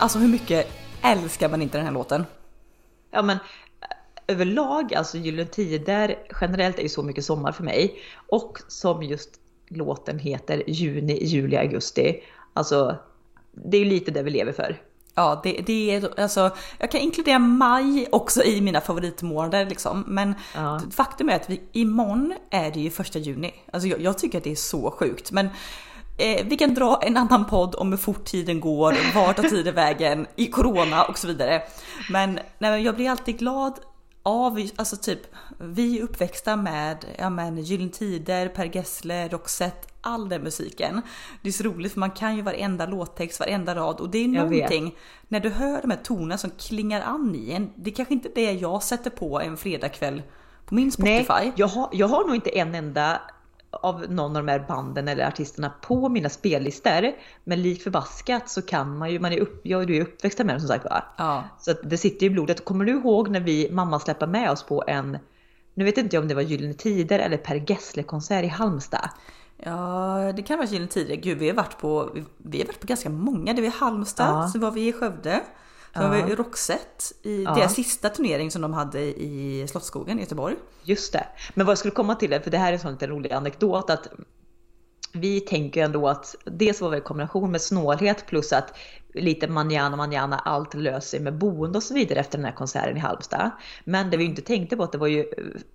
Alltså hur mycket älskar man inte den här låten? Ja men överlag, alltså Gyllene Tider generellt är ju så mycket sommar för mig. Och som just låten heter, juni, juli, augusti. Alltså det är ju lite det vi lever för. Ja, det, det är alltså, jag kan inkludera maj också i mina favoritmånader liksom. Men Ja. faktum är att vi, imorgon är det ju första juni. Alltså jag, jag tycker att det är så sjukt. Men eh, vi kan dra en annan podd om hur fort tiden går, vart tar tiden vägen, i corona och så vidare. Men nej, jag blir alltid glad av, alltså typ, vi är uppväxta med ja, men, Gyllene Tider, Per Gessle, Roxette, all den musiken. Det är så roligt för man kan ju varenda låttext, varenda rad och det är någonting när du hör de här tonerna som klingar an i en. Det är kanske inte det jag sätter på en fredagkväll på min Spotify. Nej, jag har, jag har nog inte en enda av någon av de här banden eller artisterna på mina spellistor. Men lik förbaskat så kan man ju, man är upp, jag och du är uppväxta med dem som sagt va? Ja. Så att det sitter i blodet. Kommer du ihåg när vi, mamma släppte med oss på en, nu vet inte jag om det var Gyllene Tider eller Per Gessle-konsert i Halmstad. Ja, det kan vara Gyllene Tider. Gud, vi har varit på, vi har varit på ganska många. Det var i Halmstad, Ja. så var vi i Skövde. Så Ja. var vi Roxette i Ja. deras sista turnering som de hade i Slottsskogen i Göteborg. Just det. Men vad jag skulle komma till, för det här är en sån liten rolig anekdot, att vi tänker ändå att dels var det en kombination med snålhet plus att lite manjana manjana allt löser sig med boende och så vidare efter den här konserten i Halmstad. Men det vi inte tänkte på att det var ju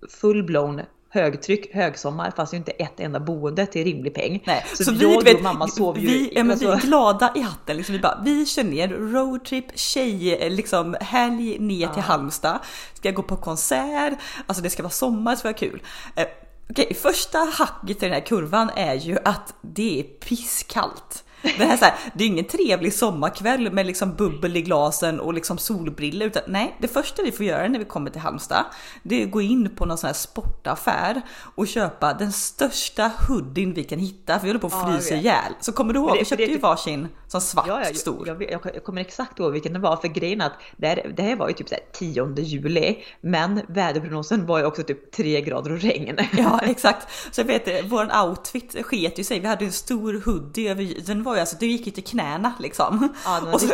full-blown högtryck, högsommar, fanns ju inte ett enda boende till rimlig peng. Nej, så, så, jag vi, och vet, mamma sov ju... vi, ja, men vi är alltså- glada i hatten. Liksom, vi, bara, vi kör ner roadtrip, tjej, liksom, helg ner till Halmstad. Ska gå på konsert, alltså det ska vara sommar, ska vara kul. Eh, Okej, första hacket i den här kurvan är ju att det är pisskallt. Det, här, så här, det är ingen trevlig sommarkväll med liksom bubbel i glasen och liksom solbrillor. Utan, nej, det första vi får göra när vi kommer till Halmstad, det är att gå in på någon sån här sportaffär och köpa den största hoodien vi kan hitta. För vi håller på att Ja, jag frysa ihjäl. Så kommer du ihåg, det- vi köpte det- ju varsin sån svart Ja, ja, stor. jag, jag, jag kommer exakt ihåg vilken det var, för grejen att det här, det här var ju typ så här 10 juli, men väderprognosen var ju också typ 3 grader och regn. Ja exakt. Så jag vet, vår outfit sket ju sig. Vi hade en stor hoodie över, den var ju alltså, det gick ju till knäna liksom. Ja, var och så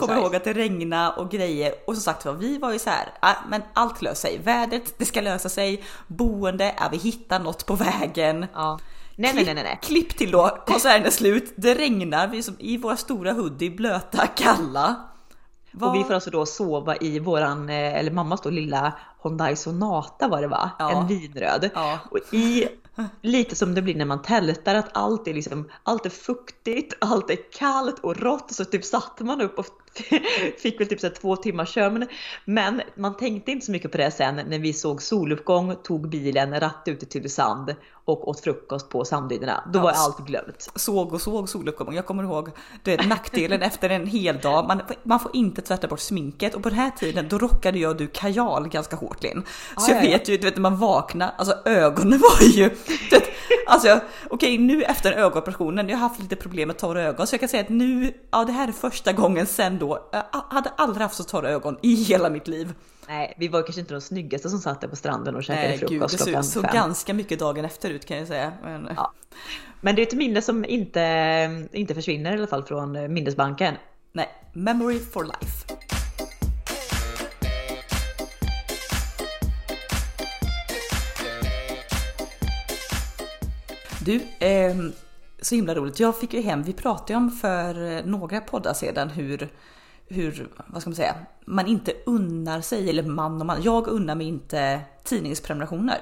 kommer jag ihåg att det regnade och grejer. Och som sagt var, vi var ju så här, "Ah, men allt löser sig. Vädret, det ska lösa sig. Boende, ja, vi hittar något på vägen. Ja. Nej, nej, nej, nej, nej. Klipp till då, konserten är slut, det regnar, vi som i våra stora hoodie, blöta, kalla. Och vi får alltså då sova i våran, eh, eller mammas då lilla Hyundai Sonata var det va? Ja. En vinröd. Ja. Och i, lite som det blir när man tältar, att allt är liksom, allt är fuktigt, allt är kallt och rått. Så typ satte man upp och fick väl typ så två timmars sömn. Men man tänkte inte så mycket på det sen när vi såg soluppgång, tog bilen, ratt ut till Tylösand och åt frukost på Sanddynerna. Då var allt glömt. såg och såg soluppgången. Jag kommer ihåg du vet, nackdelen efter en hel dag. Man, man får inte tvätta bort sminket och på den här tiden då rockade jag och du kajal ganska hårt Linn. Så Ah, jag ja, ja. vet ju, du vet när man vaknar, alltså ögonen var ju... Alltså okej nu efter ögonoperationen, jag har haft lite problem med torra ögon så jag kan säga att nu, ja det här är första gången sen då, jag hade aldrig haft så torra ögon i hela mitt liv. Nej, vi var kanske inte de snyggaste som satt där på stranden och käkade Nej gud, frukost det såg, klockan såg fem. ganska mycket dagen efter ut kan jag säga. Men, Ja. Men det är ett minne som inte, inte försvinner i alla fall från minnesbanken. Nej, memory for life. Du, ehm, så himla roligt. Jag fick ju hem, vi pratade ju om för eh, några poddar sedan hur, hur, vad ska man säga, man inte unnar sig, eller man och man, jag unnar mig inte tidningsprenumerationer.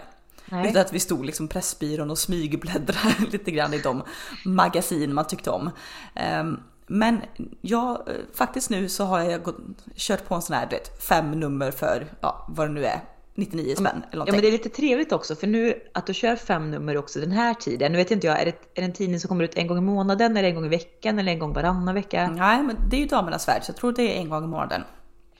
Nej. Utan att vi stod liksom Pressbyrån och smygbläddrade lite grann i de magasin man tyckte om. Ehm, Men jag, eh, faktiskt nu så har jag gått, kört på en sån här, du vet, fem nummer för, ja vad det nu är, 99 spänn eller Ja någonting. men det är lite trevligt också för nu att du kör fem nummer också den här tiden. Nu vet inte jag, är det, är det en tidning som kommer ut en gång i månaden eller en gång i veckan eller en gång varannan vecka? Nej men det är ju Damernas Värld så jag tror det är en gång i månaden.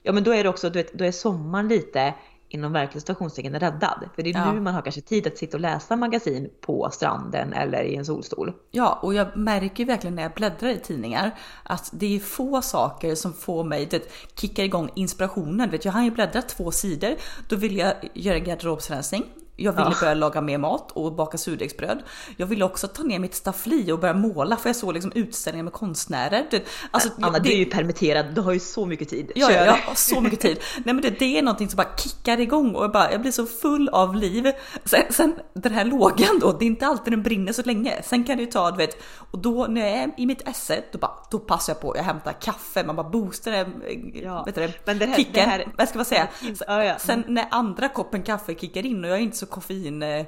Ja men då är det också, du vet, då är sommaren lite inom verkliga situationstecken räddad. För det är Ja. nu man har kanske tid att sitta och läsa magasin på stranden eller i en solstol. Ja, och jag märker verkligen när jag bläddrar i tidningar att det är få saker som får mig att kicka igång inspirationen. Vet, jag har ju bläddrat två sidor, då vill jag göra garderobsrensning. Jag ville ja. börja laga mer mat och baka surdegsbröd. Jag ville också ta ner mitt staffli och börja måla för jag såg liksom utställningar med konstnärer. Alltså, Anna, det, du är ju permitterad, du har ju så mycket tid. Ja, Kör. jag har så mycket tid. Nej men det, det, är någonting som bara kickar igång och jag, bara, jag blir så full av liv. Sen, sen den här lågan då, det är inte alltid den brinner så länge. Sen kan det ju ta, du vet, och då när jag är i mitt esse, då, bara, då passar jag på, jag hämtar kaffe, man bara boostar den, ja. vet du, men det här, kicken. Det här, vad ska man säga? Sen när andra koppen kaffe kickar in och jag är inte så koffein eh,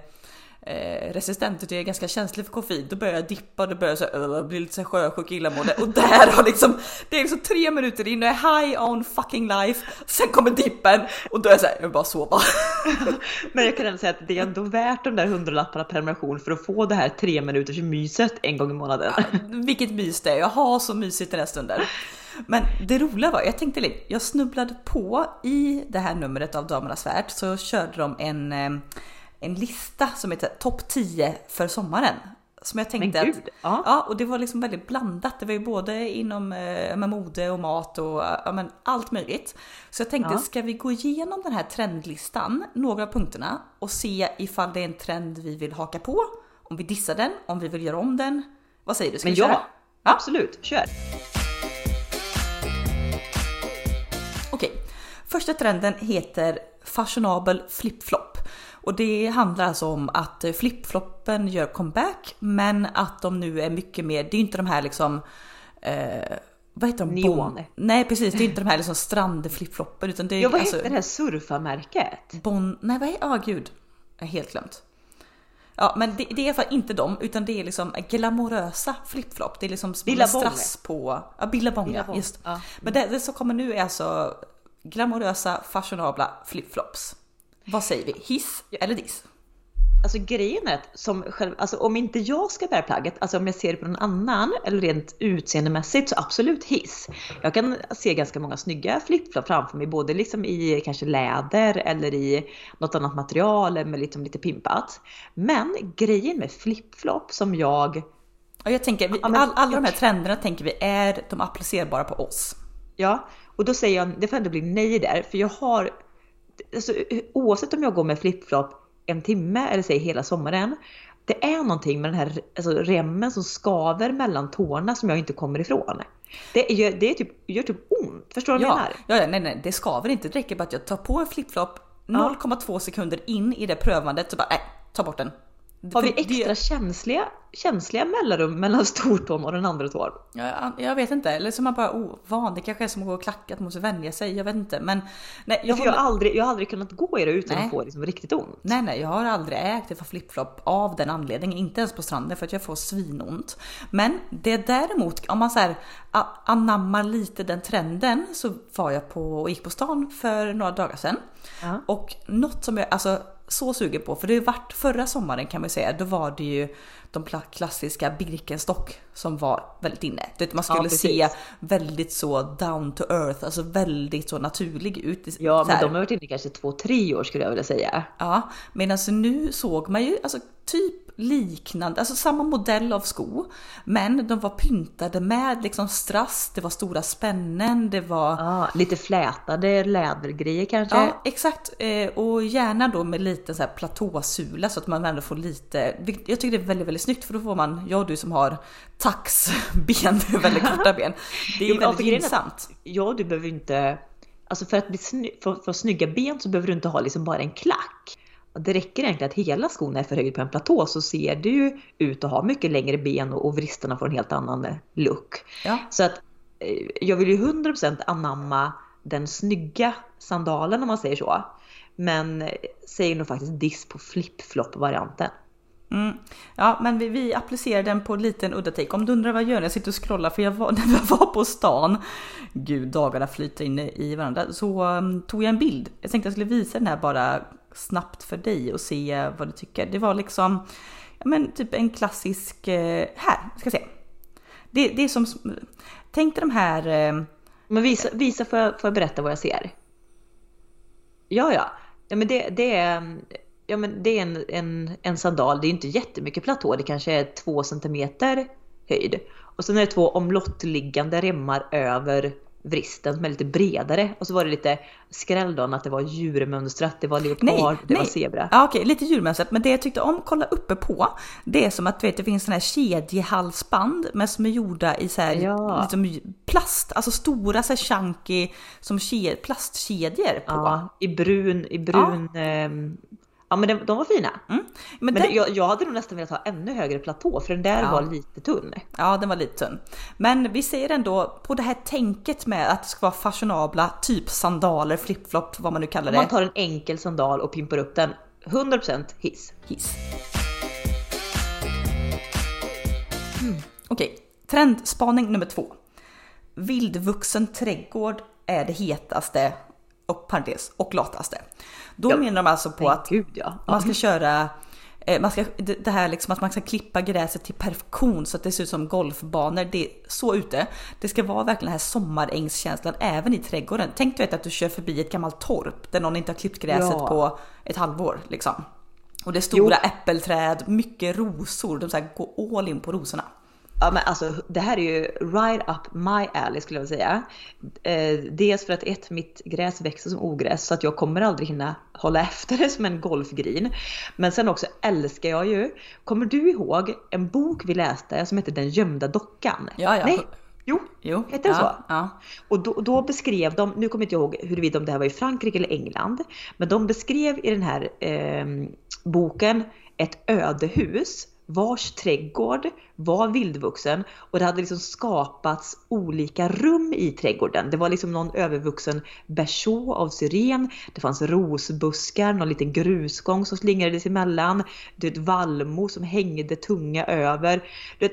eh, resistent jag är ganska känslig för koffein. Då börjar jag dippa då börjar jag så, uh, bli lite så sjösjuk illamående och där har liksom, det är liksom tre minuter in och jag är high on fucking life. Sen kommer dippen och då är jag såhär, jag vill bara sova. Men jag kan ändå säga att det är ändå värt de där hundralapparna prenumeration för att få det här tre minuters myset en gång i månaden. Ja, vilket mys det är, jag har så mysigt den här stunden. Men det roliga var, jag tänkte lite, jag snubblade på i det här numret av Damernas Värld så körde de en, eh, en lista som heter topp 10 för sommaren. Som jag tänkte att, ja. ja. och det var liksom väldigt blandat. Det var ju både inom eh, med mode och mat och ja, men allt möjligt. Så jag tänkte, ja. ska vi gå igenom den här trendlistan, några av punkterna och se ifall det är en trend vi vill haka på, om vi dissar den, om vi vill göra om den. Vad säger du? Ska men ja, köra? absolut, kör! Första trenden heter fashionabel flipflop. Och det handlar alltså om att flipfloppen gör comeback men att de nu är mycket mer, det är inte de här liksom eh, vad heter de? Neon. Nej precis, det är inte de här liksom strandflipfloppen utan det är Ja vad alltså, heter det här surfarmärket? Bon, nej vad är, ja ah, gud. Jag har helt glömt. Ja men det, det är i alla fall inte de utan det är liksom glamorösa flipflop. Det är liksom strass på, ja Billabong ja, just. Ja. Men det, det som kommer nu är alltså glamorösa fashionabla flipflops. Vad säger vi? Hiss eller diss? Alltså grejen är att som själv, alltså om inte jag ska bära plagget, alltså om jag ser det på någon annan eller rent utseendemässigt så absolut hiss. Jag kan se ganska många snygga flipflop framför mig, både liksom i kanske läder eller i något annat material med liksom lite pimpat. Men grejen med flipflop som jag... Ja, jag tänker, vi, all, alla de här trenderna tänker vi är de applicerbara på oss. Ja, och då säger jag, det får ändå bli nej där, för jag har, alltså, oavsett om jag går med flipflop en timme eller säg hela sommaren. Det är någonting med den här alltså, remmen som skaver mellan tårna som jag inte kommer ifrån. Det, gör, det är typ, gör typ ont, förstår du ja, vad jag menar? Ja, nej, nej, det skaver inte. Det räcker bara att jag tar på en flipflop 0,2 sekunder in i det prövandet så bara, nej, ta bort den. Har vi extra det... känsliga, känsliga mellanrum mellan stortån och den andra tån? Ja, jag vet inte, eller så man bara ovan. Det kanske är som att gå och klacka, att man måste vänja sig. Jag vet inte. Men nej, jag, har... jag, har aldrig, jag har aldrig kunnat gå i det utan nej. att få liksom riktigt ont. Nej, nej, jag har aldrig ägt ett par flipflop av den anledningen. Inte ens på stranden för att jag får svinont. Men det däremot, om man så här anammar lite den trenden så var jag på och gick på stan för några dagar sedan. Ja. Och något som jag, alltså så sugen på, för det vart förra sommaren kan man säga, då var det ju de klassiska Birkenstock som var väldigt inne. Det man skulle ja, se väldigt så down to earth, alltså väldigt så naturlig ut. Ja, men de har varit inne kanske två, tre år skulle jag vilja säga. Ja, medan nu såg man ju alltså typ liknande, alltså samma modell av sko. Men de var pyntade med liksom strass, det var stora spännen, det var... Ja, lite flätade lädergrejer kanske? Ja, exakt. Eh, och gärna då med lite så här platåsula så att man ändå får lite... Jag tycker det är väldigt, väldigt snyggt för då får man, jag och du som har taxben, väldigt korta ben. Det är ja, väldigt gynnsamt. Ja, du behöver inte... Alltså för att, bli sny för, för snygga ben så behöver du inte ha liksom bara en klack det räcker egentligen att hela skon är förhöjd på en platå så ser du ju ut att ha mycket längre ben och, och vristerna får en helt annan eh, look. Ja. Så att eh, jag vill ju 100% anamma den snygga sandalen om man säger så. Men eh, säger nog faktiskt diss på flip-flop-varianten. Mm. Ja, men vi, vi applicerar den på en liten udda take. Om du undrar vad jag gör när jag sitter och scrollar, för jag var, när jag var på stan, gud dagarna flyter in i varandra, så um, tog jag en bild. Jag tänkte jag skulle visa den här bara snabbt för dig och se vad du tycker. Det var liksom, ja men typ en klassisk, eh, här, ska se. Det, det är som, tänk dig de här... Eh, men visa, visa får, jag, får jag berätta vad jag ser? Ja, ja. ja men det, det är, ja, men det är en, en, en sandal, det är inte jättemycket platå, det kanske är två centimeter höjd. Och sen är det två omlottliggande remmar över vristen som är lite bredare. Och så var det lite skräll då att det var djurmönstrat, det var leopard, Nej, det nej. var zebra. Ja, okej, lite djurmässigt. Men det jag tyckte om kolla uppe på, det är som att du vet, det finns såna här kedjehalsband men som är gjorda i så här, Ja. liksom plast, alltså stora så här chunky som ke- plastkedjor på. Ja, i brun, i brun. ehm, Ja men de, de var fina. Men, Men den, det, jag, jag hade nog nästan velat ha ännu högre platå för den där Ja. var lite tunn. Ja, den var lite tunn. Men vi ser ändå på det här tänket med att det ska vara fashionabla, typ sandaler, flipflop, vad man nu kallar Om man det. tar en enkel sandal och pimpar upp den, 100% hiss. Hiss. Okej, trendspaning nummer två. Vildvuxen trädgård är det hetaste och parentes och lataste. Då Ja, menar de alltså på att gud ja. man ska köra eh, man ska, det här liksom att man ska klippa gräset till perfektion så att det ser ut som golfbanor. Det är så ute. Det ska vara verkligen den här sommarängskänslan även i trädgården. Tänk du vet att du kör förbi ett gammalt torp där någon inte har klippt gräset Ja. på ett halvår liksom. Och det är stora äppelträd, mycket rosor. De så här går all in på rosorna. Ja men alltså det här är ju right up my alley skulle jag vilja säga. Eh, dels för att ett, mitt gräs växer som ogräs så att jag kommer aldrig hinna hålla efter det som en golfgrin. Men sen också älskar jag ju, kommer du ihåg en bok vi läste som hette Den gömda dockan? Ja, ja. Nej, jo, Jo, Heter det ja, så? Ja. Och då, då beskrev de, nu kommer jag inte ihåg huruvida det här var i Frankrike eller England, men de beskrev i den här eh, boken ett ödehus vars trädgård var vildvuxen och det hade liksom skapats olika rum i trädgården. Det var liksom någon övervuxen berså av syren, det fanns rosbuskar, någon liten grusgång som slingrades emellan, det ett vallmo som hängde tunga över. Det,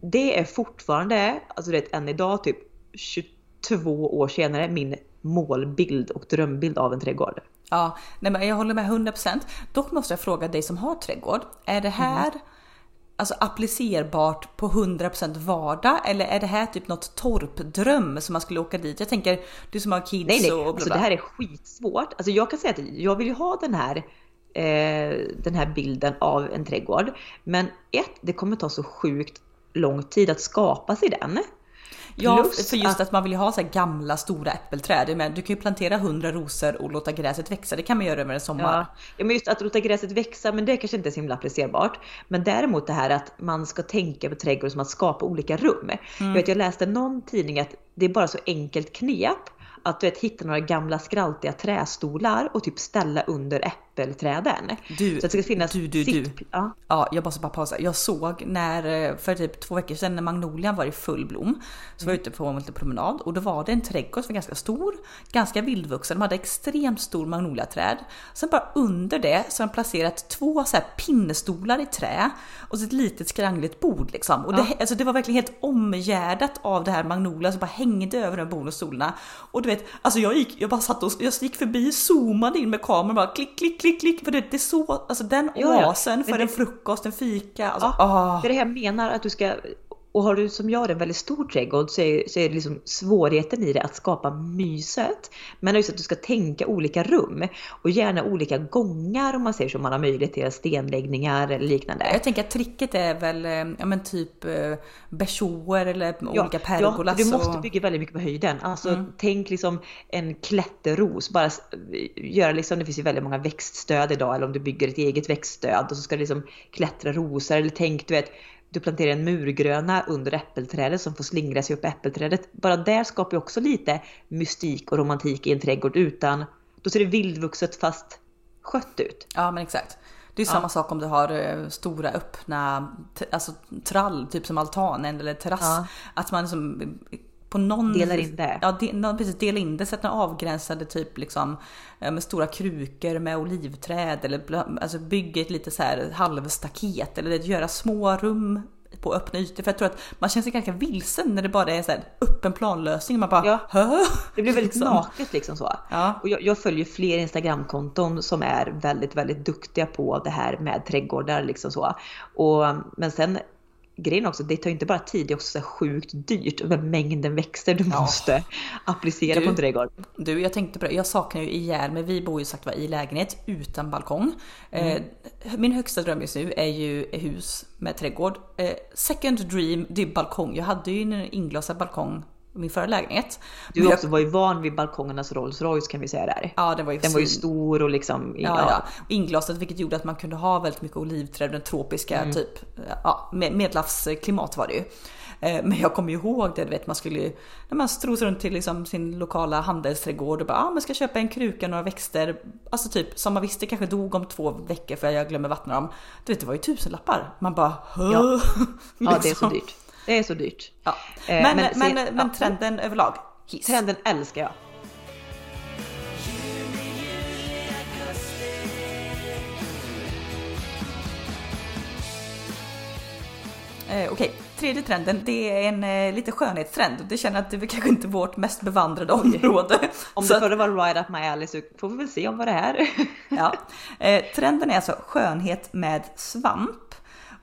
det är fortfarande, alltså det än idag, typ 22 år senare, min målbild och drömbild av en trädgård. Ja, nej men jag håller med 100%. Dock måste jag fråga dig som har trädgård. Är det här alltså applicerbart på 100% vardag eller är det här typ något torpdröm som man skulle åka dit? Jag tänker du som har kids Nej, nej, och bla, alltså det här är skitsvårt. Alltså jag kan säga att jag vill ju ha den här, eh, den här bilden av en trädgård. Men ett, det kommer ta så sjukt lång tid att skapa sig den. Ja, Plus för just att- att man vill ju ha så gamla stora äppelträd. Men du kan ju plantera 100 rosor och låta gräset växa. Det kan man göra över en sommar. Ja, men just att låta gräset växa, men det kanske inte är så himla applicerbart. Men däremot det här att man ska tänka på trädgård som att skapa olika rum. Jag, vet, jag läste någon tidning att det är bara så enkelt knep att du vet, hitta några gamla skraltiga trästolar och typ ställa under äppelträden. Du, så det ska finnas du, du, du. sitt- Ja. Ja, jag måste bara pausa. Jag såg när, eh, för typ två veckor sedan när magnolian var i full blom, så var jag ute på en liten promenad och då var det en trädgård som var ganska stor, ganska vildvuxen. De hade extremt stor magnoliaträd. Sen bara under det så har de placerat två så här pinnestolar i trä och så ett litet skrangligt bord liksom. Och det, alltså det var verkligen helt omgärdat av det här magnolia som bara hängde över de borden och stolarna. Och du vet, alltså jag gick, jag bara satt och jag gick förbi, zoomade in med kameran bara klick, klick, klick, klick. För det, det är så, alltså den Ja, ja. oasen för Men en det- frukost, en fika. Alltså, Ja, ah. Det är det jag menar att du ska och har du som jag en väldigt stor trädgård så är, så är det liksom svårigheten i det att skapa myset. Men just att du ska tänka olika rum och gärna olika gångar om man säger så, om man har möjlighet till stenläggningar eller liknande. Jag tänker att tricket är väl eh, ja, men typ eh, bersåer eller olika Ja, pergolas. du måste och... bygga väldigt mycket på höjden. Alltså Mm. tänk liksom en klätterros. Bara göra liksom, det finns ju väldigt många växtstöd idag. Eller om du bygger ett eget växtstöd och så ska du liksom klättra rosor. Eller tänk du vet, du planterar en murgröna under äppelträdet som får slingra sig upp äppelträdet. Bara där skapar ju också lite mystik och romantik i en trädgård utan, då ser det vildvuxet fast skött ut. Ja men exakt. Det är samma sak om du har eh, stora öppna alltså, trall, typ som altanen eller terrass. Ja. Att man liksom på någon... Delar in det. Ja, de, precis. Dela in det. Sätta avgränsade typ liksom med stora krukor med olivträd eller alltså bygga ett lite så här halvstaket eller göra små rum på öppna ytor. För jag tror att man känner sig ganska vilsen när det bara är så här öppen planlösning. Man bara Ja. Hö? Det blir väldigt Liksom. naket liksom så. Ja. Och jag, jag följer fler Instagramkonton som är väldigt, väldigt duktiga på det här med trädgårdar liksom så. Och, men sen grejen också, det tar ju inte bara tid, det är också så sjukt dyrt med mängden växter du måste applicera Du- på en trädgård. Du, jag tänkte på det. Jag saknar ju ihjäl mig. Vi bor ju sagt var i lägenhet utan balkong. Eh, min högsta dröm just nu är ju hus med trädgård. Eh, second dream, det är balkong. Jag hade ju en inglasad balkong min förra lägenhet. Du jag- också var ju van vid balkongernas Rolls Royce kan vi säga där. Ja, den var ju Den var ju stor och liksom... Ja, ja. Och Inglasat vilket gjorde att man kunde ha väldigt mycket olivträd, den tropiska Mm. typ, ja, med- medelhavsklimat var det ju. Eh, Men jag kommer ju ihåg det, du vet man skulle ju, när man strosade runt till liksom sin lokala handelsträdgård och bara, ah, men ska köpa en kruka, några växter, alltså typ som man visste kanske dog om två veckor för jag glömmer vattna dem. Du vet det var ju tusenlappar. Man bara, Ja. ja. Ja, det är så dyrt. Det är så dyrt. Ja. Eh, Men, men men, se- men, ja. trenden överlag, hiss. Trenden älskar jag. Eh, Okej, tredje trenden det är en eh, lite skönhetstrend. Det känner att det är kanske inte vårt mest bevandrade område. Om det förra var right up my alley så får vi väl se om vad det är. Ja. Eh, trenden är alltså skönhet med svamp.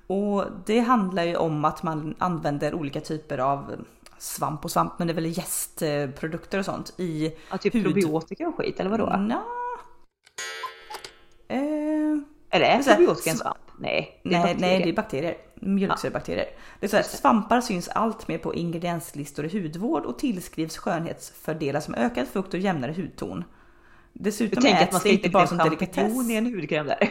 Och det handlar ju om att man använder olika typer av svamp och svamp, men det är väl jästprodukter och sånt i Ja, typ hud. probiotika och skit, eller vadå? Nja. Eh, Eller är probiotika en sv- svamp? Nej, det är nej, bakterier. nej, det är bakterier. Mjölksyrabakterier. Det är så här, svampar syns allt mer på ingredienslistor i hudvård och tillskrivs skönhetsfördelar som ökad fukt och jämnare hudton. Dessutom tänker att äts man det ska inte inte bara som bara delikatess. champinjon i en hudkräm där.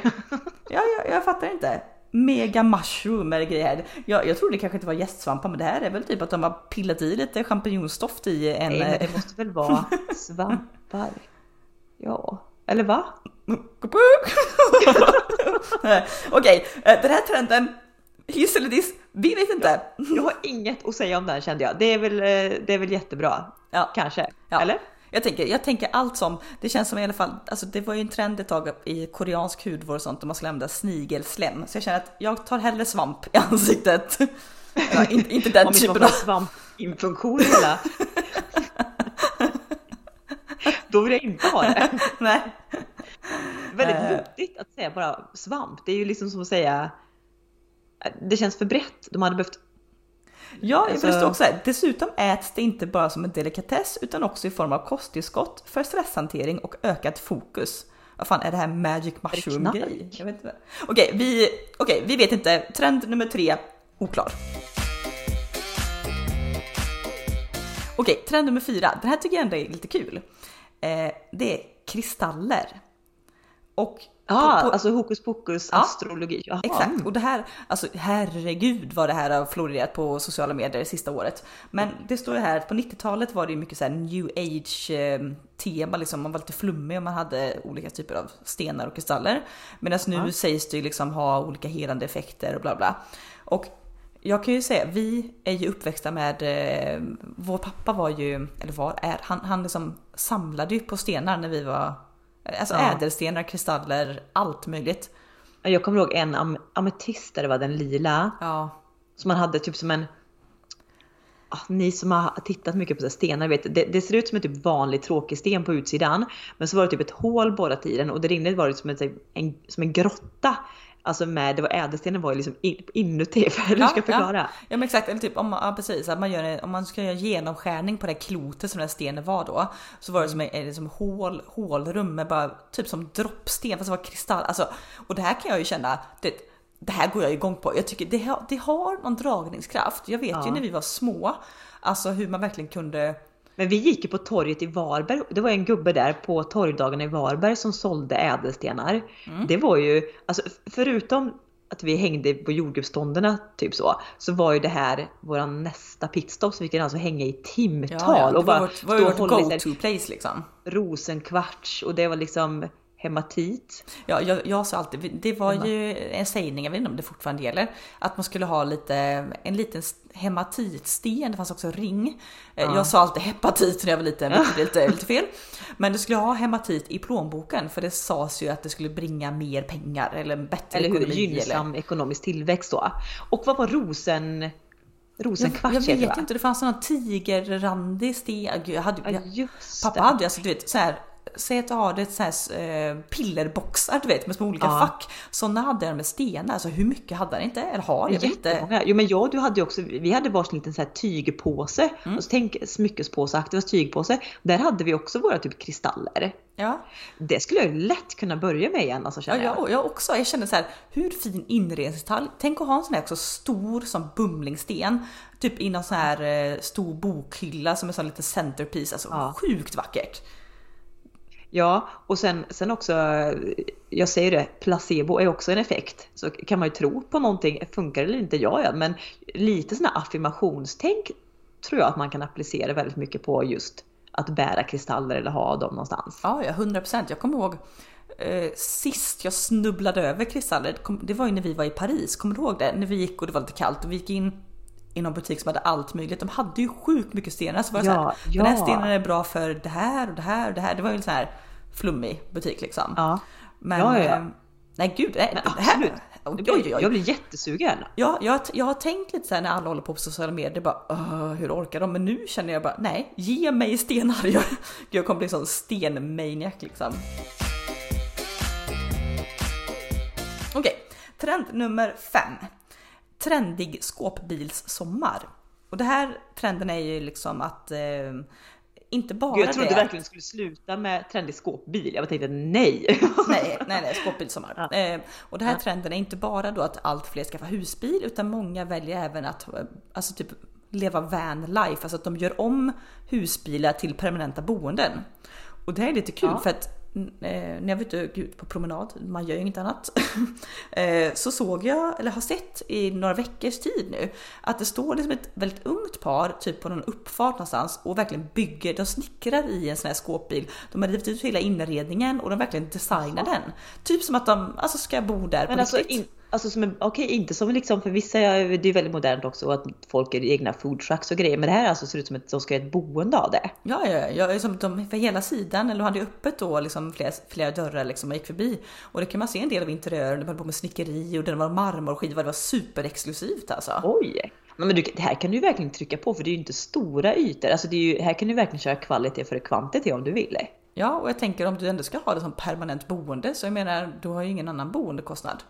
Ja, jag, jag fattar inte. Mega mushroom det grejer. Jag, jag trodde det kanske inte var gästsvampar men det här är väl typ att de har pillat i lite champinjonstoft i en... Nej, men eh, det måste väl vara svampar? Ja, eller va? Okej, eh, den här trenden, hiss eller diss, vi vet inte. Jag har inget att säga om den kände jag. Det är väl, eh, det är väl jättebra. Ja. Kanske. Ja. Eller? Jag tänker, jag tänker allt som, det känns som i alla fall, alltså det var ju en trend ett tag i koreansk hudvård och sånt där man skulle använda snigelslem. Så jag känner att jag tar hellre svamp i ansiktet. Ja, inte, inte den typen av... svampinfunktion hela. Då vill jag inte ha det. Nej. Väldigt Eh. luddigt att säga bara svamp. Det är ju liksom som att säga det känns för brett. De hade behövt Ja, Alltså- för det står också här, dessutom äts det inte bara som en delikatess utan också i form av kosttillskott för stresshantering och ökat fokus. Vad fan är det här magic mushroom grej? Jag vet inte. Okej, vi, okej, vi vet inte. Trend nummer tre, oklar. Okej, trend nummer fyra. Den här tycker jag ändå är lite kul. Eh, det är kristaller. Och Ja, på- alltså hokus pokus Ja. astrologi. Jaha. Exakt, och det här, alltså herregud vad det här har florerat på sociala medier det sista året. Men det står ju här att på 90-talet var det ju mycket så här new age eh, tema, liksom man var lite flummig och man hade olika typer av stenar och kristaller. Medan nu Ja. sägs det ju liksom ha olika helande effekter och bla bla. Och jag kan ju säga, vi är ju uppväxta med, eh, vår pappa var ju, eller var, är, han, han liksom samlade ju på stenar när vi var, alltså Ja. ädelstenar, kristaller, allt möjligt. Jag kommer ihåg en am ametist där det var den lila. Ja, Som man hade typ som en... Ah, ni som har tittat mycket på stenar vet, det, det ser ut som en typ vanlig tråkig sten på utsidan. Men så var det typ ett hål borrat i den och där inne var det som en, som en grotta. Alltså med, det var ädelstenen var ju liksom in, inuti. För hur Ja, ska jag förklara? Ja, ja men exakt, eller typ om man, ja, precis, att man gör om man ska göra genomskärning på det här klotet som den här stenen var då. Så var det som en som hål, hålrum med bara typ som droppsten fast det var kristall. Alltså, och det här kan jag ju känna, det, det här går jag igång på. Jag tycker det har, det har någon dragningskraft. Jag vet ju Ja. när vi var små, alltså hur man verkligen kunde Men vi gick ju på torget i Varberg. Det var en gubbe där på torgdagarna i Varberg som sålde ädelstenar. Mm. Det var ju, alltså förutom att vi hängde på jordgubbsstånderna typ så, så var ju det här våran nästa pitstop så vi kunde alltså hänga i timtal Ja, ja, det och bara var vårt, var vårt go-to place liksom. rosenkvarts och det var liksom hematit. Ja, jag, jag sa alltid, det var ju en sägning, jag vet inte om det fortfarande gäller, att man skulle ha lite, en liten hematitsten, det fanns också ring. Eh, Ja. Jag sa alltid hepatit när jag var liten, vilket blev lite, lite fel. Men du skulle ha hematit i plånboken för det sades ju att det skulle bringa mer pengar eller bättre Eller hur? ekonomi. Gynnsam ekonomisk tillväxt då. Och vad var rosen... Jag, Rosenkvarts jag det, vet va? inte, det fanns någon tigerrandig sten. Gud, jag hade, Ja jag, just pappa det. hade ju alltså du vet så här du har ett sån här eh, pillerboxar du vet med små olika Ja. fack. Sådana hade den med stenar, alltså hur mycket hade den inte? Eller har jag inte. Jo men jag och du hade ju också, vi hade varsin liten så här tygpåse. Mm. Och så tänk smyckespåse, Aktivas tygpåse. Där hade vi också våra typ kristaller. Ja, Det skulle jag lätt kunna börja med igen alltså ja känner jag. jag, jag också. Jag känner så här, hur fin inredningsdetalj. Tänk att ha en sån här också stor som bumlingsten. Typ i någon sån här eh, stor bokhylla som är sån liten centerpiece. Alltså Ja. sjukt vackert. Ja, och sen, sen också, jag säger det, placebo är också en effekt. Så kan man ju tro på någonting, funkar det eller inte? Ja, ja, men lite sådana här affirmationstänk tror jag att man kan applicera väldigt mycket på just att bära kristaller eller ha dem någonstans. Ja, ja 100%. Jag kommer ihåg eh, sist jag snubblade över kristaller. Det var ju när vi var i Paris. Kommer du ihåg det? När vi gick och det var lite kallt och vi gick in i någon butik som hade allt möjligt. De hade ju sjukt mycket stenar. Så var jag Ja, så här, den här ja. stenen är bra för det här och det här och det här. Det var ju en sån här flummig butik liksom. Ja, Men, Ja, ja, ja. eh, nej gud, nej, det här, oj, Det oj, oj. jag blir jättesugen. Ja, jag, jag har tänkt lite så här när alla håller på på sociala medier, bara "Åh, hur orkar de? Men nu känner jag bara nej, ge mig stenar. Jag, jag kommer bli en sån stenmaniac liksom. Okej, trend nummer fem. Trendig skåpbilssommar. Och det här trenden är ju liksom att eh, inte bara Gud, jag trodde det. verkligen det skulle sluta med trendig skåpbil. Jag tänkte nej. Nej, nej, nej, skåpbilssommar. Ja. Eh, och det här Ja. trenden är inte bara då att allt fler skaffar husbil, utan många väljer även att eh, alltså typ leva van life, alltså att de gör om husbilar till permanenta boenden. Och det här är lite kul Ja. för att när jag var ute ut på promenad, man gör ju inget annat, eh, så såg jag, eller har sett i några veckors tid nu, att det står liksom ett väldigt ungt par typ på någon uppfart någonstans och verkligen bygger, de snickrar i en sån här skåpbil. De har rivit ut hela inredningen och de verkligen designar den. Typ som att de alltså, ska bo där Men på alltså, riktigt. in, alltså som en, okej, inte som liksom, för vissa, det är väldigt modernt också att folk är egna food trucks och grejer. Men det här alltså ser ut som att de ska göra ett boende av det. Ja, ja, ja, som de för hela sidan, eller de hade ju öppet då liksom flera, flera dörrar liksom man gick förbi. Och det kan man se en del av interiören, de höll på med snickeri och det var marmorskiva, det var superexklusivt alltså. Oj! Men du, det här kan du ju verkligen trycka på för det är ju inte stora ytor. Alltså det ju, här kan du verkligen köra kvalitet för kvantitet om du vill. Ja, och jag tänker om du ändå ska ha det som permanent boende, så jag menar, du har ju ingen annan boendekostnad.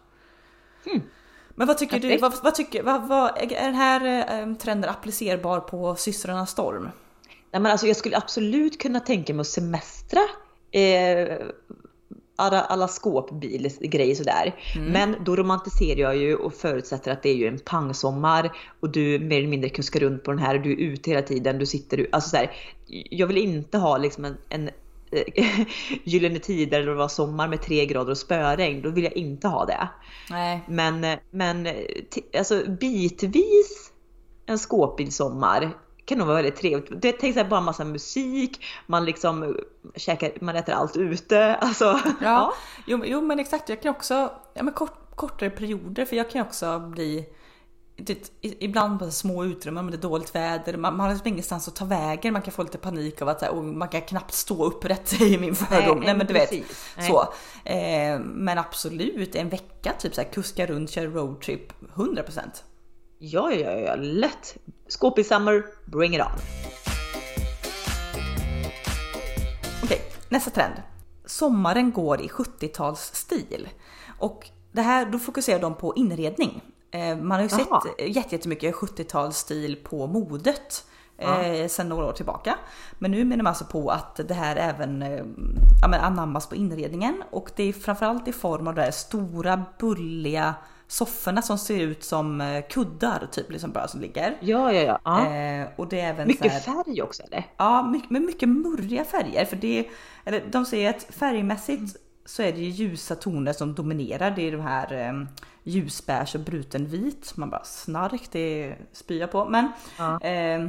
Men vad tycker du, vad, vad tycker, vad, vad, är den här eh, trenden applicerbar på systrarna Storm? Nej, men alltså jag skulle absolut kunna tänka mig att semestra eh, alla, alla skåpbilsgrejer sådär. Men då romantiserar jag ju och förutsätter att det är ju en pangsommar och du mer eller mindre kuskar runt på den här och du är ute hela tiden. Du sitter, alltså så här, jag vill inte ha liksom en, en Gyllene Tider eller det var sommar med tre grader och spöregn. Då vill jag inte ha det. Nej, Men, eh, men eh, alltså bitvis en skåpbilssommar kan nog vara väldigt trevligt. Det tänk så här bara massa musik, man liksom eh, käkar, man äter allt ute. Alltså, Ja, Jo, men- jo men exakt. Jag kan också, ja men kort, kortare perioder för jag kan också bli det, Ibland på små utrymmen, men det är dåligt väder, man, man har liksom ingenstans att ta vägen, man kan få lite panik av att här, och man kan knappt stå upprätt i min fördom. Nej, men du vet. Nej. Så. Eh, men absolut, en vecka typ så här, kuska runt, köra roadtrip, 100%. Ja, ja, ja, lätt. Skåpbilssummer, bring it on. Okej, nästa trend. Sommaren går i 70-talsstil. Och det här, då fokuserar de på inredning. Eh, Man har ju Jaha. sett jätte- jättemycket 70-talsstil på modet. Ja. Eh, sen några år tillbaka. Men nu menar man alltså på att det här även eh, ja, anammas på inredningen. Och det är framförallt i form av de här stora bulliga sofforna som ser ut som kuddar typ liksom bara som ligger. Ja, ja, ja. ja. Eh, och det är även Mycket här, färg också eller? Ja, mycket, mycket murriga färger. För det, eller de säger att färgmässigt så är det ju ljusa toner som dominerar. Det är de här eh, ljusbeige och bruten vit. Man bara snark, det spyr jag på. Men Ja. eh,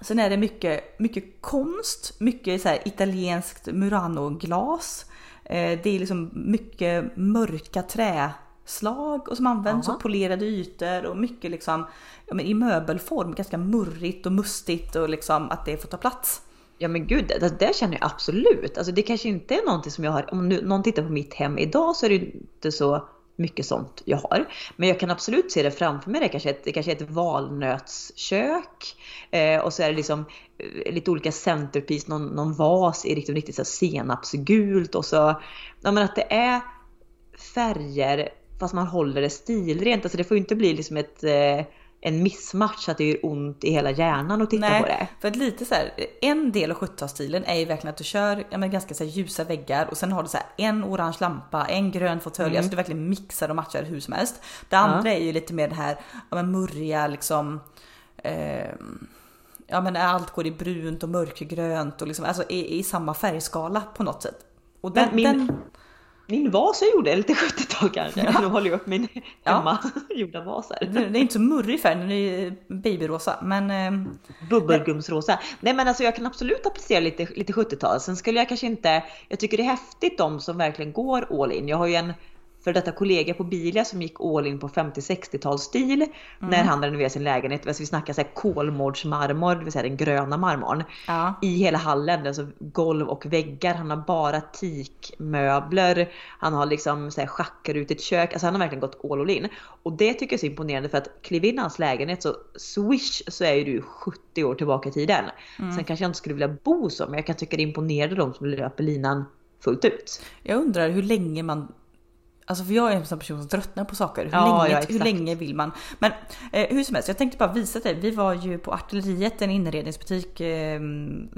sen är det mycket, mycket konst, mycket så här italienskt Murano-glas. Eh, det är liksom mycket mörka träslag och som används Aha. och polerade ytor och mycket liksom ja, men i möbelform, ganska murrigt och mustigt och liksom att det får ta plats. Ja men gud, det, alltså, det känner jag absolut. Alltså det kanske inte är någonting som jag har, om nu, någon tittar på mitt hem idag så är det inte så mycket sånt jag har. Men jag kan absolut se det framför mig. Det kanske är ett, det kanske är ett valnötskök. Eh, och så är det liksom eh, lite olika centerpiece, någon, någon vas i riktigt, riktigt så senapsgult. Och så, ja men att det är färger fast man håller det stilrent. Alltså det får ju inte bli liksom ett eh, en missmatch att det gör ont i hela hjärnan att titta Nej, på det. för att lite så här, en del av 70-talsstilen är ju verkligen att du kör ja, men ganska så ljusa väggar och sen har du så en orange lampa, en grön fåtölj, Mm. alltså du verkligen mixar och matchar hur som helst. Det andra är ju lite mer det här ja, men murriga liksom eh, Ja men allt går i brunt och mörkgrönt och liksom, alltså i, i samma färgskala på något sätt. Och den, Men min- den, Min vas jag gjorde lite 70-tal kanske. Ja. Nu håller jag upp min Ja. hemma gjorda vaser. den är inte så murrig färg, den är babyrosa men eh, Bubbelgumsrosa. Nej men alltså jag kan absolut applicera lite, lite 70-tal. Sen skulle jag kanske inte, jag tycker det är häftigt de som verkligen går all in. Jag har ju en för detta kollega på Bilia som gick all in på 50-60-talsstil när han renoverade sin lägenhet. Alltså vi snackar så här kolmårdsmarmor, det vill säga den gröna marmorn. ja. I hela hallen, alltså golv och väggar. Han har bara teakmöbler. Han har liksom så här schackrutigt kök. Alltså han har verkligen gått all, all in. Och det tycker jag är så imponerande för att kliv in i hans lägenhet så swish så är ju du 70 år tillbaka i tiden. Sen kanske jag inte skulle vilja bo så men jag kan tycka det är imponerande de som löper linan fullt ut. Jag undrar hur länge man Alltså för jag är en sån person som tröttnar på saker. Hur, Ja, länge, ja, hur länge vill man? Men eh, hur som helst, jag tänkte bara visa dig. Vi var ju på Artilleriet, en inredningsbutik. Eh,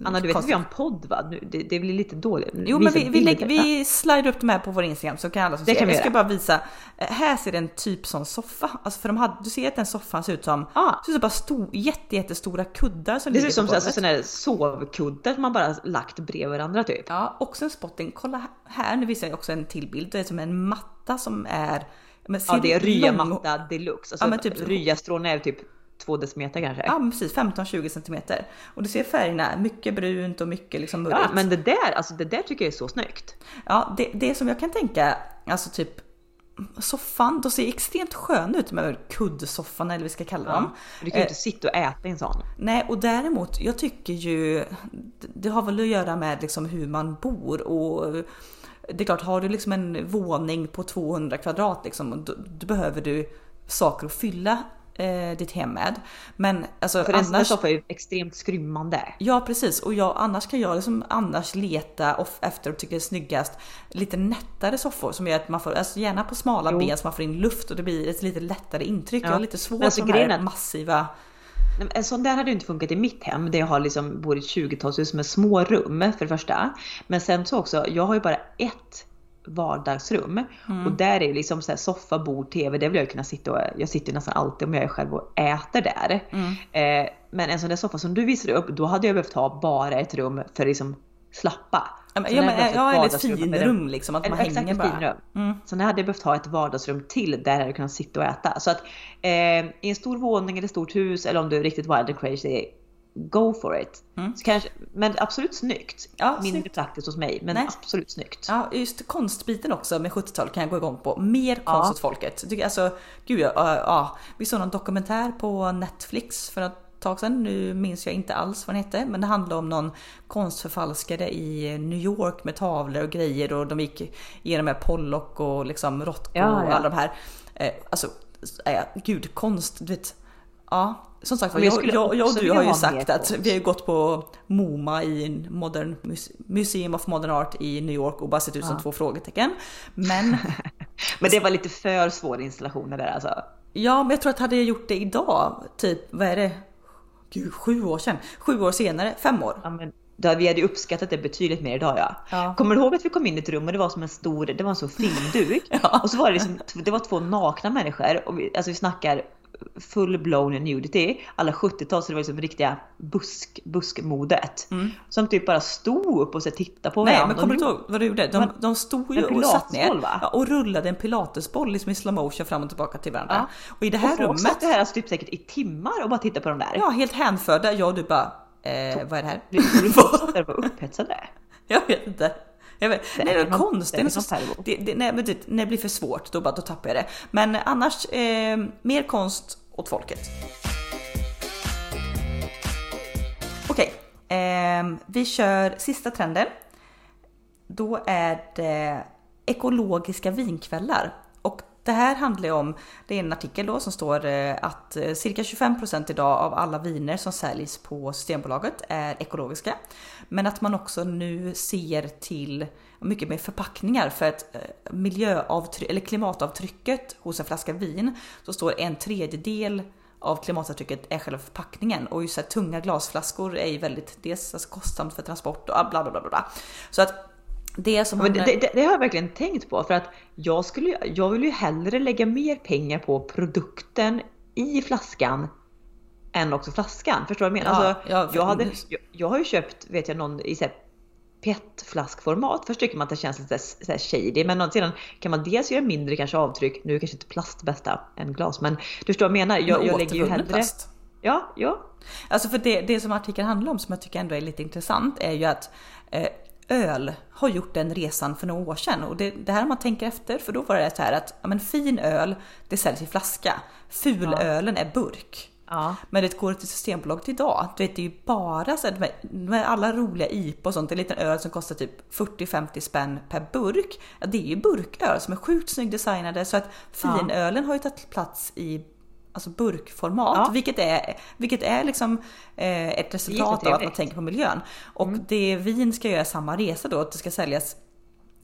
Anna du vet att vi har en podd va? Nu, det, det blir lite dåligt. Jo men vi, vi, lägger, vi slider upp de här på vår Instagram så kan alla som Det ser. kan vi Jag ska bara visa. Eh, Här ser det en typ som soffa. Alltså för de hade, du ser att den soffan ser ut som Ah. ser ut som bara stor, jätte, jättestora kuddar som Det ser ut som alltså, sådana här sovkuddar som man bara lagt bredvid varandra typ. Ja, också en spotting. Kolla här, nu visar jag också en till bild. Det är som en matta som är men Ja det är lång- ryamatta deluxe. Alltså, Ja, men typ- Ryastrån är typ två decimeter kanske. Ja precis, 15-20 centimeter. Och du ser färgerna, mycket brunt och mycket liksom murrigt. Ja, men det där, alltså det där tycker jag är så snyggt. Ja, det, det som jag kan tänka, alltså typ soffan, de ser extremt sköna ut med kuddsoffan eller vad vi ska kalla dem. Du kan ju Eh, inte sitta och äta i en sån. Nej, och däremot, jag tycker ju, det har väl att göra med liksom hur man bor och det är klart, har du liksom en våning på 200 kvadrat liksom, då, då behöver du saker att fylla eh, ditt hem med. Men alltså För en annars... soffa är ju extremt skrymmande. Ja precis och jag, annars kan jag liksom annars leta efter och tycker det är snyggast lite nättare soffor som gör att man får, alltså gärna på smala Jo. ben så man får in luft och det blir ett lite lättare intryck. Ja. Jag har lite svårt alltså, för de här massiva En sån där hade ju inte funkat i mitt hem där jag har liksom bor i ett 20-talshus med små rum för det första. Men sen så också, jag har ju bara ett vardagsrum Mm. och där är liksom så här soffa, bord, TV. Där vill jag kunna sitta och jag sitter ju nästan alltid om jag är själv och äter där. Mm. Eh, men en sån där soffa som du visade upp, då hade jag behövt ha bara ett rum för liksom slappa. Ja men, ja, hade jag men, behövt ja, ett eller finrum liksom, att man exakt, hänger bara. finrum. Mm. Så nu hade behövt ha ett vardagsrum till där jag kunnat sitta och äta. Så att eh, i en stor våning eller stort hus eller om du är riktigt wild and crazy, go for it. Så kanske, men absolut snyggt. Ja, Mindre snyggt. praktiskt hos mig, men Nej. absolut snyggt. Ja, just konstbiten också med 70-tal kan jag gå igång på. Mer konst Ja. åt folket. Alltså, gud ja, ja. Vi såg någon dokumentär på Netflix för ett tag sedan. Nu minns jag inte alls vad den hette, men det handlade om någon konstförfalskare i New York med tavlor och grejer och de gick igenom med Pollock och liksom Rothko Ja, och ja. alla de här. Eh, alltså, eh, gud, konst, du vet. Ja, som sagt jag jag, jag, och du har ju sagt att vi har gått på MoMA i Modern Muse- Museum of Modern Art i New York och bara sett ut som Ja. två frågetecken. Men Men det var lite för svåra installationer där alltså. ja, men jag tror att hade jag gjort det idag, typ vad är det? Gud, sju år sedan. Sju år senare, fem år. Ja, men, då, vi hade uppskattat det betydligt mer idag ja. Ja. Kommer du ihåg att vi kom in i ett rum och det var som en stor, det var en stor filmduk. Ja. Och så var det liksom, det var två nakna människor och vi, alltså vi snackar full blown nudity. Alla 70-tal så det var liksom riktiga busk, buskmodet. Som typ bara stod upp och så tittade på Mm. Nej, varandra. men kommer du ihåg vad du gjorde? De, de stod ju och satt ner ja, och rullade en pilatesboll liksom i slow motion fram och tillbaka till varandra. Och i det här och folk rummet, satt här alltså typ säkert i timmar och bara tittade på de där. ja helt hänförda, jag och du bara, eh, vad är det här? Och var upphetsade. Jag vet inte. Jag vet. Nej, det är är någon- konst. det är så, det, det, nej, det, när det blir för svårt då, bara, då tappar jag det. Men annars, eh, mer konst åt folket. Okej, ehm, vi kör sista trenden. Då är det ekologiska vinkvällar. Det här handlar ju om, det är en artikel då som står eh, att eh, cirka 25% idag av alla viner som säljs på Systembolaget är ekologiska. Men att man också nu ser till mycket mer förpackningar för att eh, miljöavtryck, eller klimatavtrycket hos en flaska vin så står en tredjedel av klimatavtrycket är själva förpackningen och just så här, tunga glasflaskor är ju väldigt dels alltså, kostsamt för transport och bla bla bla bla. Så att det som Men det, det, det har jag verkligen tänkt på för att jag skulle jag vill ju hellre lägga mer pengar på produkten i flaskan än också flaskan. Förstår du vad jag menar? Ja, alltså, ja, för- jag, hade, jag, jag har ju köpt, vet jag, någon i så här PET-flaskformat. Först tycker man att det känns lite så här shady, men sedan kan man dels göra mindre kanske avtryck. Nu är kanske inte plast bästa än glas, men du förstår vad jag menar. Jag, jag lägger ju hellre... plast. Ja, ja. Alltså för det, det som artikeln handlar om som jag tycker ändå är lite intressant är ju att eh, öl har gjort den resan för några år sedan och det, det här man tänker efter för då var det så här att ja, men fin öl det säljs i flaska, fulölen är burk. ja. Men det går till Systembolaget idag, du vet det är ju bara så här, med, alla roliga IPA och sånt, en liten öl som kostar typ 40-50 spänn per burk. Ja, det är ju burköl som är sjukt snyggt designade så att finölen har ju tagit plats i alltså burkformat, Ja. vilket är, vilket är liksom eh, ett resultat av att man tänker på miljön. Och det vin ska göra samma resa då, att det ska säljas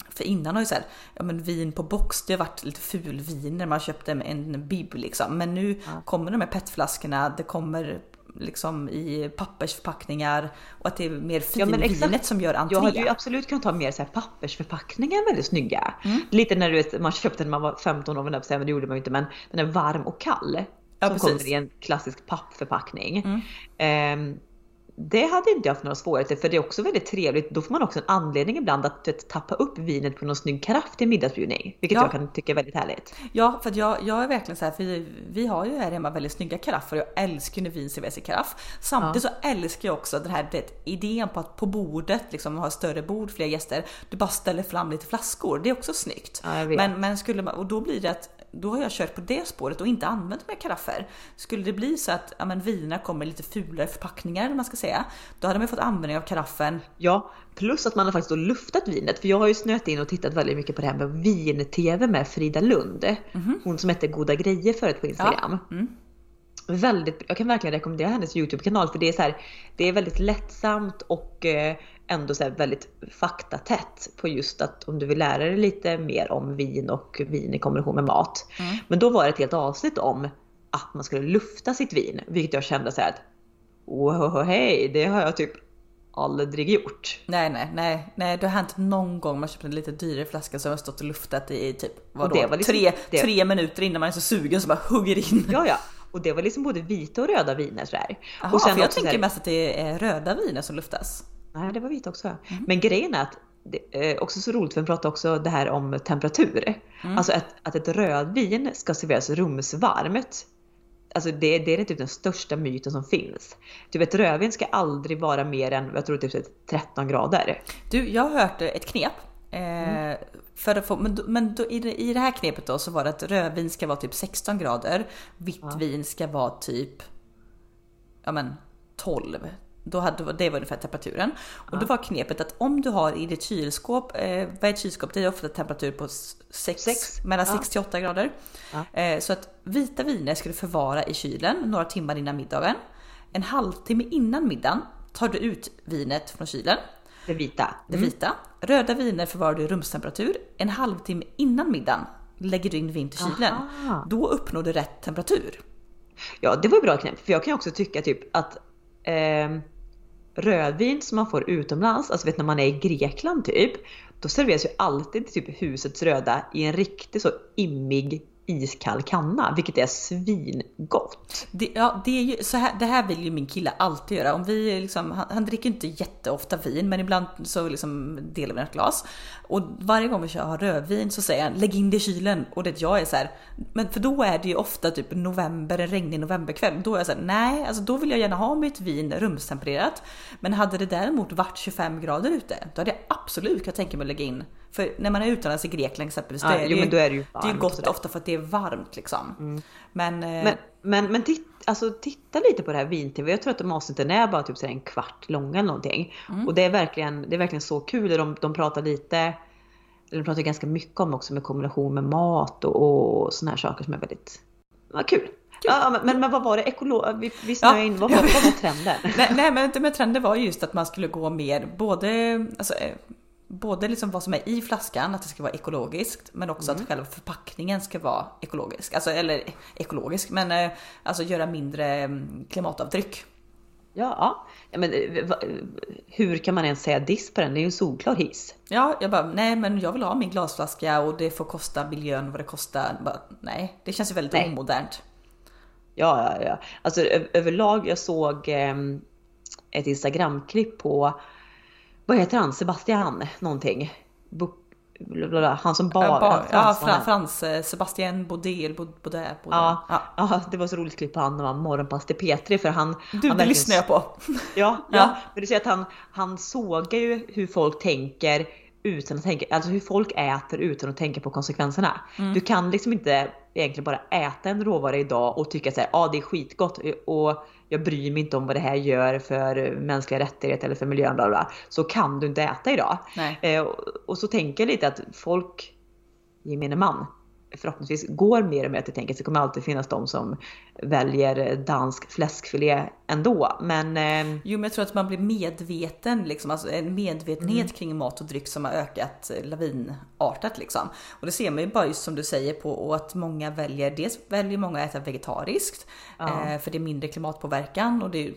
för innan har ju så här, ja men vin på box, det har varit lite fulvin när man köpte en bib liksom. Men nu kommer de här petflaskorna, det kommer liksom i pappersförpackningar och att det är mer Ja, finvinet exakt. som gör entré. Jag hade ju absolut kunnat ha mer så här pappersförpackningar väldigt snygga. Mm. Lite när du vet, man köpte när man var 15 år, men det gjorde man ju inte, men den är varm och kall. Ja, som precis. kommer i en klassisk pappförpackning. Mm. Ehm, det hade inte jag haft några svårigheter för det är också väldigt trevligt. Då får man också en anledning ibland att vet, tappa upp vinet på någon snygg karaff till middagsbjudning. Vilket Ja. jag kan tycka är väldigt härligt. Ja, för jag, jag är verkligen så här, för vi, vi har ju här hemma väldigt snygga karaffer och jag älskar när vin serveras i karaff. Samtidigt så älskar jag också den här det, idén på att på bordet, liksom ha större bord, fler gäster, du bara ställer fram lite flaskor. Det är också snyggt. Ja, vet. men, men skulle man, och då blir det att då har jag kört på det spåret och inte använt mer karaffer. Skulle det bli så att ja, men, vinerna kommer i lite fulare förpackningar, eller man ska säga, då hade man fått användning av karaffen. Ja, plus att man har faktiskt då luftat vinet. För jag har ju snöat in och tittat väldigt mycket på det här med vin-tv med Frida Lund. Hon som hette Goda Grejer förut på Instagram. Mm. Väldigt, jag kan verkligen rekommendera hennes Youtube-kanal för det är så här, det är väldigt lättsamt och eh, ändå så väldigt faktatätt på just att om du vill lära dig lite mer om vin och vin i kombination med mat. Mm. Men då var det ett helt avsnitt om att man skulle lufta sitt vin, vilket jag kände så här att wow, hej, det har jag typ aldrig gjort. Nej, nej, nej, nej, det har hänt någon gång man köpt en lite dyrare flaska som har stått och luftat i typ vadå, det var liksom- tre, det- tre minuter innan man är så sugen så bara hugger in. Ja, ja. Och det var liksom både vita och röda viner sådär. Jaha, för jag tänker här- mest att det är röda viner som luftas. Nej, det var vita också. Mm. Men grejen är att det är också så roligt för vi pratar också det här om temperatur. Mm. Alltså att, att ett rödvin ska serveras rumsvarmt. Alltså det, det är typ den största myten som finns. Typ ett rödvin ska aldrig vara mer än, jag tror typ 13 grader. Du, jag har hört ett knep. Eh, Mm. för att få, men men då, i, det, i det här knepet då så var det att rödvin ska vara typ 16 grader, vitt vin ska vara typ ja men 12. Då hade, det var ungefär temperaturen. Och då var knepet att om du har i ditt kylskåp, eh, vad är ett kylskåp? Det är ofta temperatur på 6, Sex. mellan Ja. 6 till 8 grader. Ja. Eh, så att vita viner ska du förvara i kylen några timmar innan middagen. En halvtimme innan middagen tar du ut vinet från kylen Det vita. det vita. Röda viner förvarar du i rumstemperatur. En halvtimme innan middagen lägger du in vin till kylen. Aha. Då uppnår du rätt temperatur. Ja, det var bra knep. För jag kan också tycka typ att ehm, rödvin som man får utomlands, alltså vet när man är i Grekland typ, då serveras ju alltid typ husets röda i en riktigt så immig iskall kanna, vilket är svingott. Det, ja, det, är ju, så här, det här vill ju min kille alltid göra. Om vi liksom, han, han dricker inte jätteofta vin men ibland så liksom delar vi ett glas. Och varje gång vi kör har rödvin så säger han lägg in det i kylen. Och det jag är så här, men för då är det ju ofta typ november, en regnig novemberkväll. Då är jag så här, nej, alltså då vill jag gärna ha mitt vin rumstempererat. Men hade det däremot varit 25 grader ute, då hade jag absolut kunnat tänka mig att lägga in. För när man är utomlands i Grekland exempelvis, Ja, då är det, jo, ju, men då är det ju det är ju gott ofta för att det är varmt liksom. Men, eh, Men, men, men titt, alltså, titta lite på det här vin-tv. Jag tror att de avsnitten är bara typ så en kvart långa eller någonting. Och det är verkligen, det är verkligen så kul. De, de pratar lite eller pratar ganska mycket om också med kombination med mat och, och såna här saker som är väldigt ja, kul. Ja, men, men vad var det? Ekolo vi, vi snöade ja. in. Vad var, vad var trenden? nej, nej, men, men trenden var just att man skulle gå mer både, alltså, eh, både liksom vad som är i flaskan, att det ska vara ekologiskt, men också mm. att själva förpackningen ska vara ekologisk. Alltså, eller ekologisk, men eh, alltså göra mindre mm, klimatavtryck. Ja, ja men eh, hur kan man ens säga diss på den? Det är ju en solklar hiss. Ja, jag bara, nej men jag vill ha min glasflaska och det får kosta miljön vad det kostar. Bara, nej, det känns ju väldigt nej. omodernt. Ja, ja, ja. Alltså överlag, jag såg eh, ett Instagramklipp på, vad heter han, Sebastian någonting? Buk han som bar, ja, ja Frans, Frans eh, Sebastian Baudel, Baudel, Ja, ja. ja, det var så roligt klipp på han när han morgonpass till P3 för han... Du, han det lyssnar jag på. Ja, ja, ja. men du ser att han, han sågar ju hur folk tänker utan att tänka, alltså hur folk äter utan att tänka på konsekvenserna. Mm. Du kan liksom inte egentligen bara äta en råvara idag och tycka såhär, ja ah, det är skitgott och jag bryr mig inte om vad det här gör för mänskliga rättigheter eller för miljön. Bla bla. Så kan du inte äta idag. Eh, och, och, så tänker jag lite att folk, gemene man, förhoppningsvis går mer och mer till tänket. Det kommer alltid finnas de som väljer dansk fläskfilé ändå. Men, eh... Jo men jag tror att man blir medveten, liksom, alltså en medvetenhet mm. kring mat och dryck som har ökat lavinartat. Liksom. Och det ser man ju bara just som du säger på och att många väljer, dels väljer många att äta vegetariskt ja. eh, för det är mindre klimatpåverkan och det är,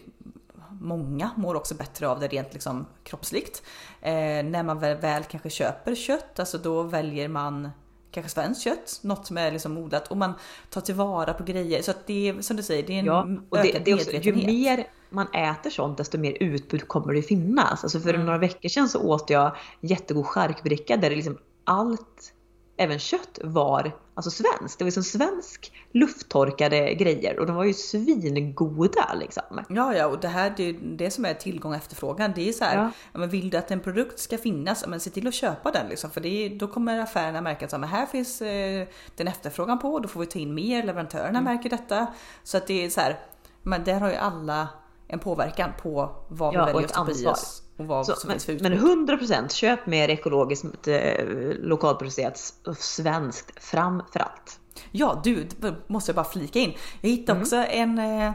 Många mår också bättre av det rent liksom kroppsligt. Eh, när man väl, väl kanske köper kött, alltså då väljer man kanske svenskt kött, något som är liksom odlat och man tar tillvara på grejer. Så att det är som du säger, det är en ja, och ökad det, det är också, Ju mer man äter sånt desto mer utbud kommer det finnas. Alltså för mm. några veckor sedan så åt jag jättegod charkbricka där det liksom allt även kött var alltså svenskt. Det var liksom svensk lufttorkade grejer och de var ju svingoda liksom. Ja, ja, och det här det är det som är tillgång och efterfrågan. Det är så här, ja. men vill du att en produkt ska finnas, men se till att köpa den liksom, för det är, då kommer affärerna märka att här finns eh, den efterfrågan på, då får vi ta in mer, leverantörerna mm. märker detta. Så att det är så här, men där har ju alla en påverkan på vad vi väljer att stoppa i oss. Och vad så, men, men 100% köp mer ekologiskt, eh, lokalproducerat svenskt framför allt. Ja du, måste jag bara flika in. Jag hittade mm. också en, eh,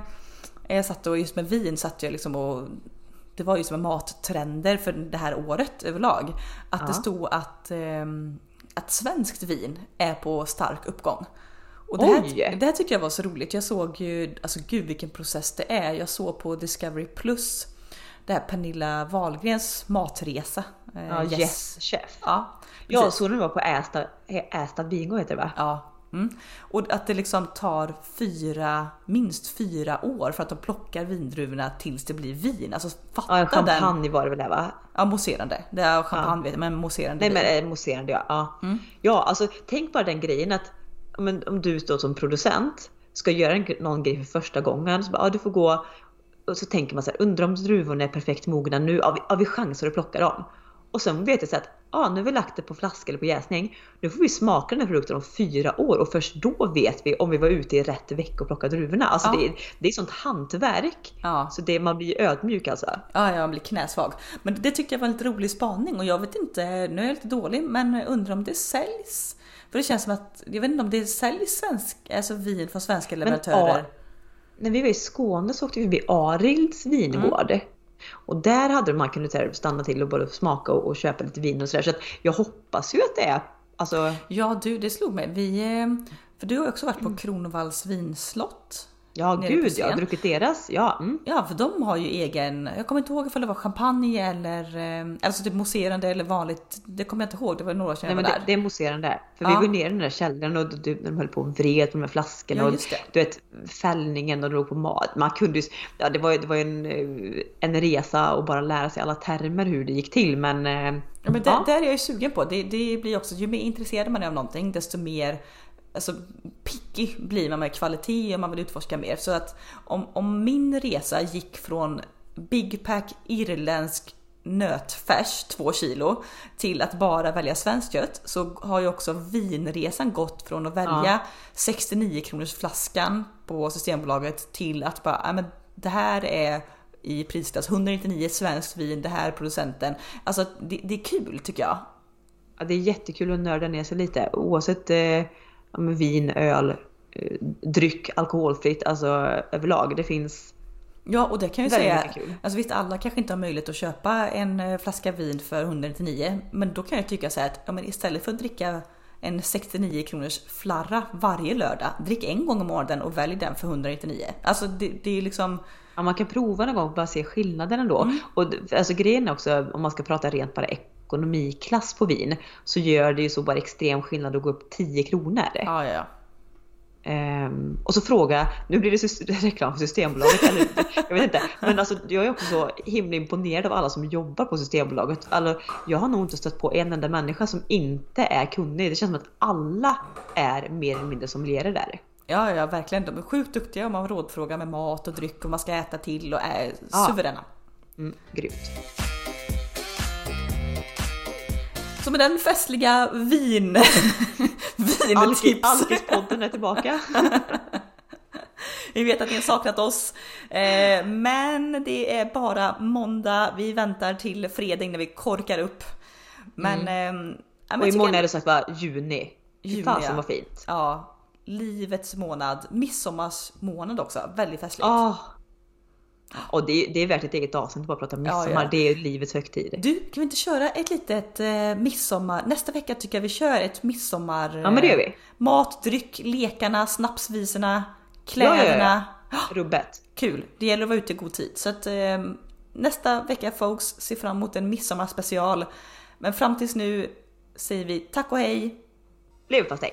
jag satt och just med vin satt jag liksom och det var ju som mattrender för det här året överlag. Att ja. det stod att, eh, att svenskt vin är på stark uppgång. Och det här, det här tycker jag var så roligt. Jag såg ju, alltså gud vilken process det är. Jag såg på Discovery Plus det här Pernilla Wahlgrens matresa. Eh, ja, yes. yes chef. Ja, jag såg den var på Ästa, Ästa Bingo heter det va? Ja. Mm. Och att det liksom tar fyra, minst fyra år för att de plockar vindruvorna tills det blir vin. Alltså fatta ja, champagne den. var det väl det va? Ja, mousserande. Det är champagne ja. men mousserande. Nej men eh, mousserande ja. Ja. Mm. ja, alltså tänk bara den grejen att men, om du står som producent ska göra en, någon grej för första gången. Så bara, ja, du får gå och så tänker man så här, undrar om druvorna är perfekt mogna nu, har vi, har vi chanser att plocka dem? Och sen vet jag så att ah, nu har vi lagt det på flaska eller på jäsning. Nu får vi smaka den här produkten om fyra år och först då vet vi om vi var ute i rätt vecka och plockade druvorna. Alltså ja. det, är, det är sånt hantverk. Ja. Så det, man blir ödmjuk alltså. Ja, jag blir knäsvag. Men det tyckte jag var en lite rolig spaning och jag vet inte, nu är jag lite dålig, men undrar om det säljs? För det känns som att, jag vet inte om det säljs svensk, alltså vin från svenska leverantörer. Men, när vi var i Skåne så åkte vi förbi Arilds vingård. Mm. Och där hade man kunnat stanna till och både smaka och, och köpa lite vin och sådär. Så att jag hoppas ju att det är Alltså... Ja du, det slog mig. Vi, eh, för du har också varit på Kronovalls vinslott. Ja gud, jag har druckit deras. Ja. Mm. ja, för de har ju egen, jag kommer inte ihåg ifall det var champagne eller eh, alltså typ mousserande eller vanligt. Det kommer jag inte ihåg, det var några år sedan Nej, jag var där. Det, det är mousserande. För ja. vi var nere i den där källaren och du, de höll på och vred på de här flaskorna. Ja, och, du vet fällningen och låg på mat. Man kunde ju, ja det var, det var en, eh, en resa och bara lära sig alla termer hur det gick till men eh, Ja, men ja. där, där är jag ju sugen på. Det, det blir också, ju mer intresserad man är av någonting desto mer alltså, picky blir man med kvalitet och man vill utforska mer. Så att om, om min resa gick från Big Pack irländsk nötfärs 2 kilo till att bara välja svenskt kött så har ju också vinresan gått från att välja ja. 69 kronors flaskan på Systembolaget till att bara, ja men det här är i prisklass 199 svenskt vin, det här är producenten. Alltså det, det är kul tycker jag. Ja, det är jättekul att nörda ner sig lite oavsett eh, ja, vin, öl, eh, dryck, alkoholfritt, alltså överlag. Det finns Ja och det kan jag ju säga, alltså visst alla kanske inte har möjlighet att köpa en eh, flaska vin för 199 men då kan jag tycka så här att ja, men istället för att dricka en 69 kronors flarra varje lördag, drick en gång om månaden och välj den för 199. Alltså det, det är liksom, Ja, man kan prova någon gång och bara se skillnaden ändå. Mm. Och alltså grejen är också, om man ska prata rent bara ekonomiklass på vin, så gör det ju så bara extrem skillnad att gå upp 10 kronor. ja ja ja. Ehm, och så fråga, nu blir det reklam för Systembolaget, eller jag vet inte. Men alltså jag är också så himla imponerad av alla som jobbar på Systembolaget. Alltså, jag har nog inte stött på en enda människa som inte är kunnig. Det känns som att alla är mer eller mindre sommelierer där. Ja, ja, verkligen. De är sjukt duktiga om man rådfrågar med mat och dryck och man ska äta till och är Ja. suveräna. Mm, grymt. Så med den festliga vin... Vintips. Alkispodden är tillbaka. Vi vet att ni har saknat oss. Eh, men det är bara måndag. Vi väntar till fredag när vi korkar upp. Men... Eh, Mm. Och jag imorgon är det sagt bara juni. Juni, Fasen vad fint. Ja, livets månad. Midsommarsmånad också. Väldigt festligt. Ah. Och det, är- det är värt ett eget avsnitt att bara prata midsommar. Ja, ja. Det är livets högtid. Du, kan vi inte köra ett litet eh, midsommar? Nästa vecka tycker jag vi kör ett midsommar... Ja men det gör vi. eh, Mat, dryck, lekarna, snapsvisorna, kläderna. ja, Rubbet. Kul! Det gäller att vara ute i god tid. Så att eh, nästa vecka folks, se fram emot en midsommarspecial. Men fram tills nu säger vi tack och hej! Leverpastej.